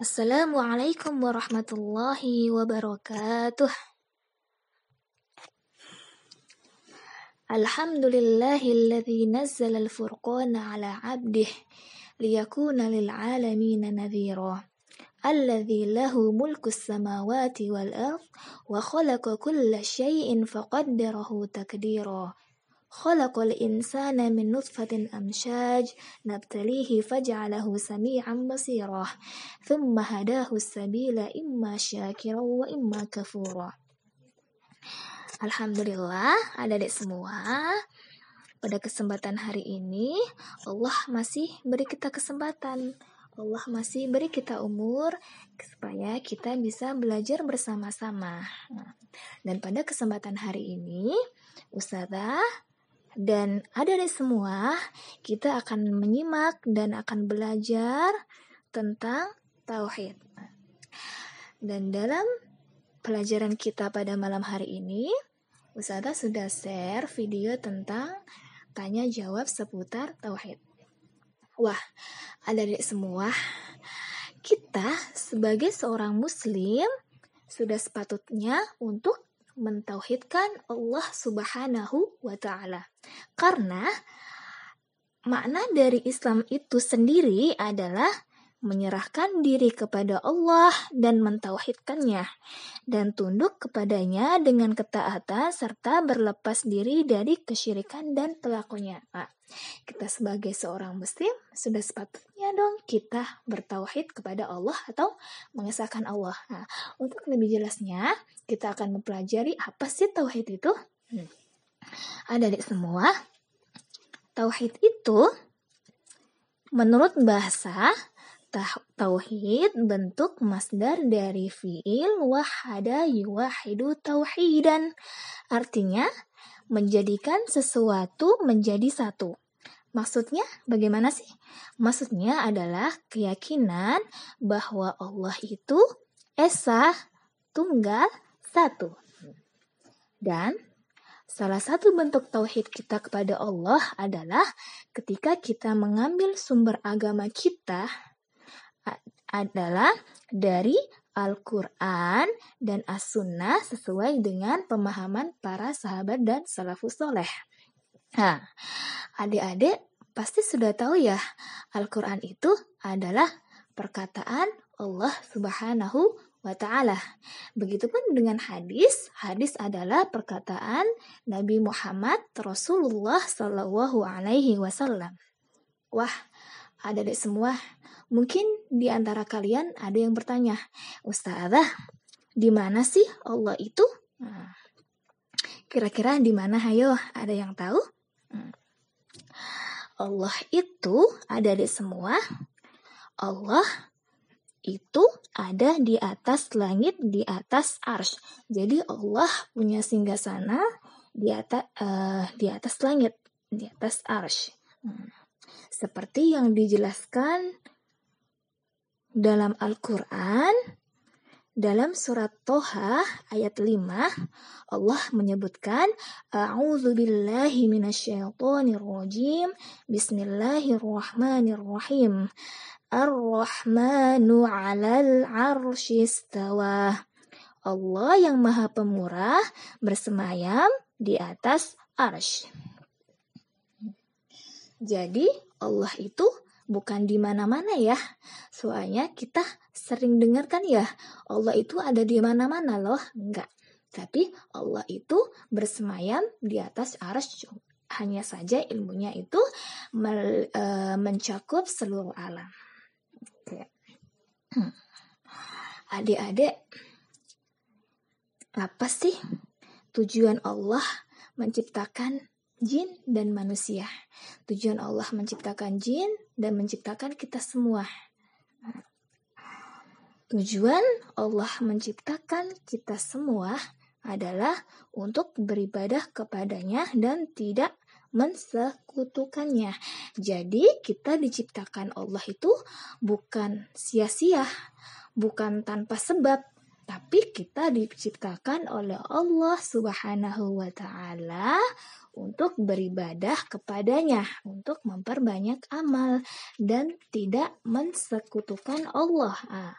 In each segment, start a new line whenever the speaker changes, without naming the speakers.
السلام عليكم ورحمة الله وبركاته. الحمد لله الذي نزل الفرقان على عبده ليكون للعالمين نذيرا. الذي له ملك السماوات والأرض وخلق كل شيء فقدره تقديرا. Khalaqal insana min nutfatin amshaj nabtalihi faj'alahu sami'an basira. Thumma hadahu sabila imma syakira wa imma kafura. Alhamdulillah, adik-adik semua. Pada kesempatan hari ini, Allah masih beri kita kesempatan. Allah masih beri kita umur supaya kita bisa belajar bersama-sama. Dan pada kesempatan hari ini, Ustazah dan adik-adik semua, kita akan menyimak dan akan belajar tentang tauhid. Dan dalam pelajaran kita pada malam hari ini, Ustazah sudah share video tentang tanya jawab seputar tauhid. Wah, adik-adik semua, kita sebagai seorang muslim sudah sepatutnya untuk mentauhidkan Allah Subhanahu wa taala. Karena makna dari Islam itu sendiri adalah menyerahkan diri kepada Allah dan mentauhidkannya dan tunduk kepadanya dengan ketaatan serta berlepas diri dari kesyirikan dan pelakunya. Nah, kita sebagai seorang muslim sudah sepatutnya dong kita bertauhid kepada Allah atau mengesahkan Allah. Nah, untuk lebih jelasnya, kita akan mempelajari apa sih tauhid itu. Hmm. Ada di semua, tauhid itu menurut bahasa Tauhid bentuk masdar dari fiil wahada yuwahidu tauhidan. Artinya, menjadikan sesuatu menjadi satu. Maksudnya bagaimana sih? Maksudnya adalah keyakinan bahwa Allah itu esa, tunggal, satu. Dan salah satu bentuk tauhid kita kepada Allah adalah ketika kita mengambil sumber agama kita adalah dari Al-Quran dan As-Sunnah sesuai dengan pemahaman para sahabat dan salafus soleh. Nah, adik-adik pasti sudah tahu ya, Al-Quran itu adalah perkataan Allah Subhanahu wa Ta'ala. Begitupun dengan hadis, hadis adalah perkataan Nabi Muhammad Rasulullah Sallallahu Alaihi Wasallam. Wah, ada deh semua Mungkin di antara kalian ada yang bertanya, Ustazah, di mana sih Allah itu? Nah, kira-kira di mana? Hayo, ada yang tahu? Allah itu ada di semua. Allah itu ada di atas langit, di atas ars. Jadi Allah punya singgah sana di atas uh, di atas langit, di atas ars. Hmm. Seperti yang dijelaskan dalam Al-Quran, dalam surat Toha ayat 5, Allah menyebutkan A'udzu billahi minasyaitonir rajim. Bismillahirrahmanirrahim. Ar-Rahmanu 'alal 'arsy istawa. Allah yang Maha Pemurah bersemayam di atas arsy. Jadi Allah itu bukan di mana-mana ya. Soalnya kita sering dengarkan ya, Allah itu ada di mana-mana loh. Enggak. Tapi Allah itu bersemayam di atas aras hanya saja ilmunya itu e, mencakup seluruh alam. Oke. Adik-adik, apa sih tujuan Allah menciptakan jin dan manusia. Tujuan Allah menciptakan jin dan menciptakan kita semua. Tujuan Allah menciptakan kita semua adalah untuk beribadah kepadanya dan tidak mensekutukannya. Jadi kita diciptakan Allah itu bukan sia-sia, bukan tanpa sebab, tapi kita diciptakan oleh Allah Subhanahu wa taala untuk beribadah kepadanya, untuk memperbanyak amal dan tidak mensekutukan Allah. Ah.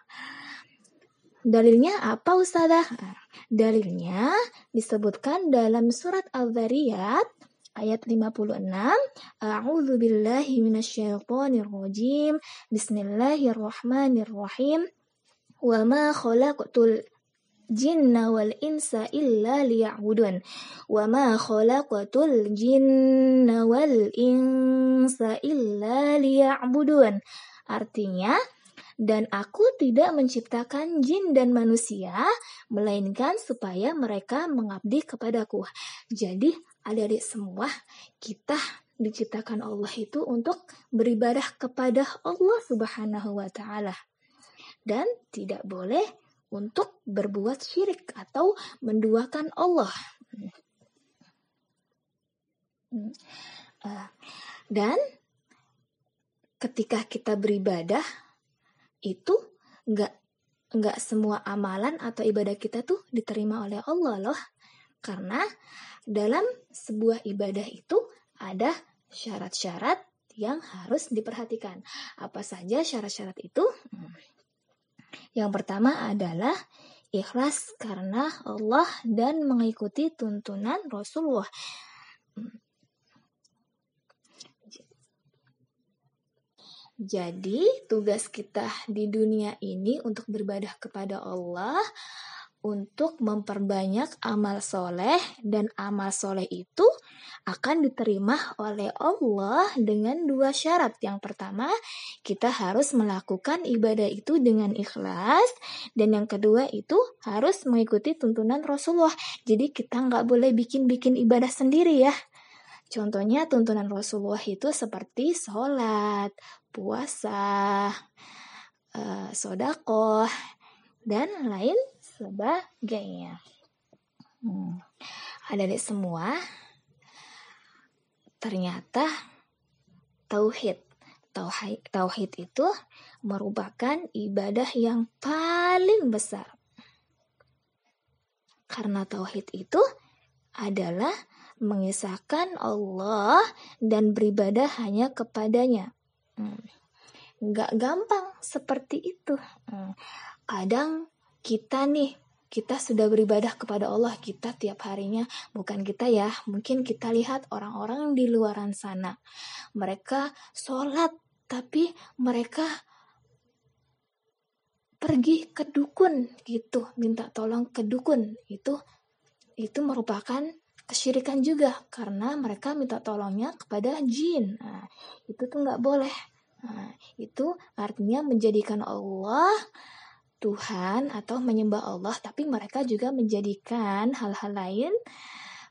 Dalilnya apa Ustazah? Ah, dalilnya disebutkan dalam surat Al-Zariyat ayat 56 A'udzu billahi minasyaitonir rajim Bismillahirrahmanirrahim. Wa ma khalaqtul jinna wal insa illa liya'budun. Wa ma khalaqatul jinna wal insa illa liya'budun. Artinya dan aku tidak menciptakan jin dan manusia melainkan supaya mereka mengabdi kepadaku. Jadi adik-adik semua kita diciptakan Allah itu untuk beribadah kepada Allah Subhanahu wa taala. Dan tidak boleh untuk berbuat syirik atau menduakan Allah. Eh, dan ketika kita beribadah itu nggak nggak semua amalan atau ibadah kita tuh diterima oleh Allah loh. Karena dalam sebuah ibadah itu ada syarat-syarat yang harus diperhatikan. Apa saja syarat-syarat itu? Yang pertama adalah ikhlas karena Allah dan mengikuti tuntunan Rasulullah. Jadi, tugas kita di dunia ini untuk beribadah kepada Allah untuk memperbanyak amal soleh dan amal soleh itu akan diterima oleh Allah dengan dua syarat. Yang pertama, kita harus melakukan ibadah itu dengan ikhlas dan yang kedua itu harus mengikuti tuntunan Rasulullah. Jadi kita nggak boleh bikin-bikin ibadah sendiri ya. Contohnya tuntunan Rasulullah itu seperti sholat, puasa, uh, sodakoh, dan lain sebagainya. Hmm. Ada di semua, ternyata tauhid. Tauhid, tauhid itu merupakan ibadah yang paling besar. Karena tauhid itu adalah mengisahkan Allah dan beribadah hanya kepadanya. Hmm. Gak gampang seperti itu. Hmm. Kadang kita nih kita sudah beribadah kepada Allah kita tiap harinya bukan kita ya mungkin kita lihat orang-orang di luaran sana mereka sholat tapi mereka pergi ke dukun gitu minta tolong ke dukun itu itu merupakan kesyirikan juga karena mereka minta tolongnya kepada jin nah, itu tuh nggak boleh nah, itu artinya menjadikan Allah Tuhan atau menyembah Allah, tapi mereka juga menjadikan hal-hal lain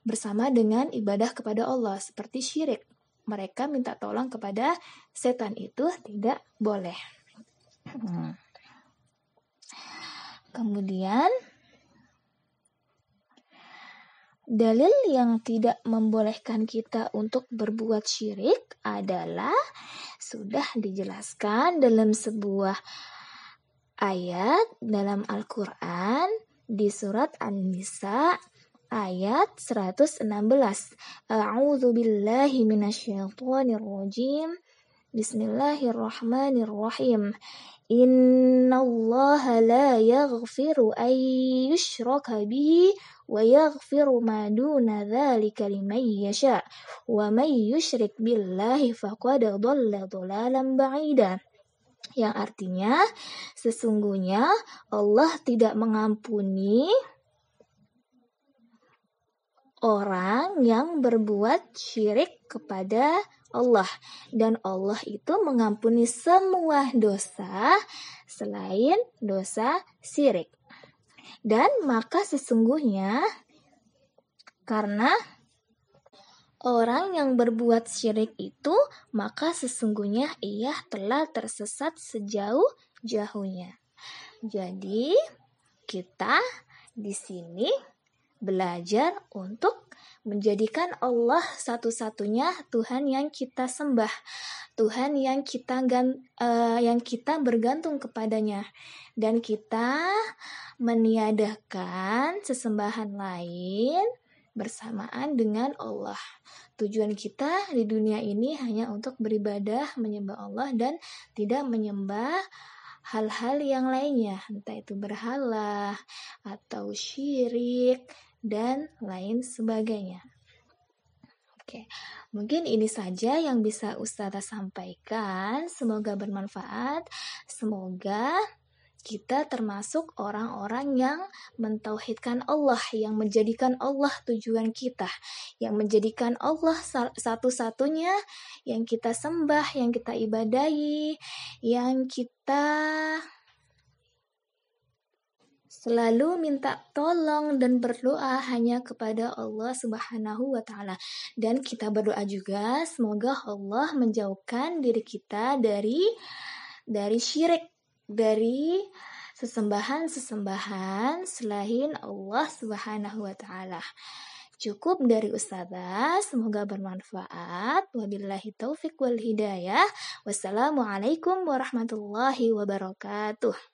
bersama dengan ibadah kepada Allah, seperti syirik. Mereka minta tolong kepada setan itu tidak boleh. Hmm. Kemudian, dalil yang tidak membolehkan kita untuk berbuat syirik adalah sudah dijelaskan dalam sebuah ayat dalam Al-Quran di surat An-Nisa ayat 116. A'udzu billahi minasyaitonir rajim. Bismillahirrahmanirrahim. La yaghfiru an yushraka bihi ma duna dhalika liman yasha wa man yushrik billahi faqad dhalla dhalalan ba'ida yang artinya sesungguhnya Allah tidak mengampuni orang yang berbuat syirik kepada Allah dan Allah itu mengampuni semua dosa selain dosa syirik. Dan maka sesungguhnya karena Orang yang berbuat syirik itu, maka sesungguhnya ia telah tersesat sejauh-jauhnya. Jadi, kita di sini belajar untuk menjadikan Allah satu-satunya Tuhan yang kita sembah, Tuhan yang kita uh, yang kita bergantung kepadanya, dan kita meniadakan sesembahan lain bersamaan dengan Allah. Tujuan kita di dunia ini hanya untuk beribadah, menyembah Allah dan tidak menyembah hal-hal yang lainnya, entah itu berhala atau syirik dan lain sebagainya. Oke, mungkin ini saja yang bisa Ustazah sampaikan. Semoga bermanfaat. Semoga kita termasuk orang-orang yang mentauhidkan Allah, yang menjadikan Allah tujuan kita, yang menjadikan Allah satu-satunya yang kita sembah, yang kita ibadahi, yang kita selalu minta tolong dan berdoa hanya kepada Allah Subhanahu wa taala. Dan kita berdoa juga semoga Allah menjauhkan diri kita dari dari syirik dari sesembahan-sesembahan selain Allah Subhanahu wa taala. Cukup dari Ustazah, semoga bermanfaat. Wabillahi taufik wal hidayah. Wassalamualaikum warahmatullahi wabarakatuh.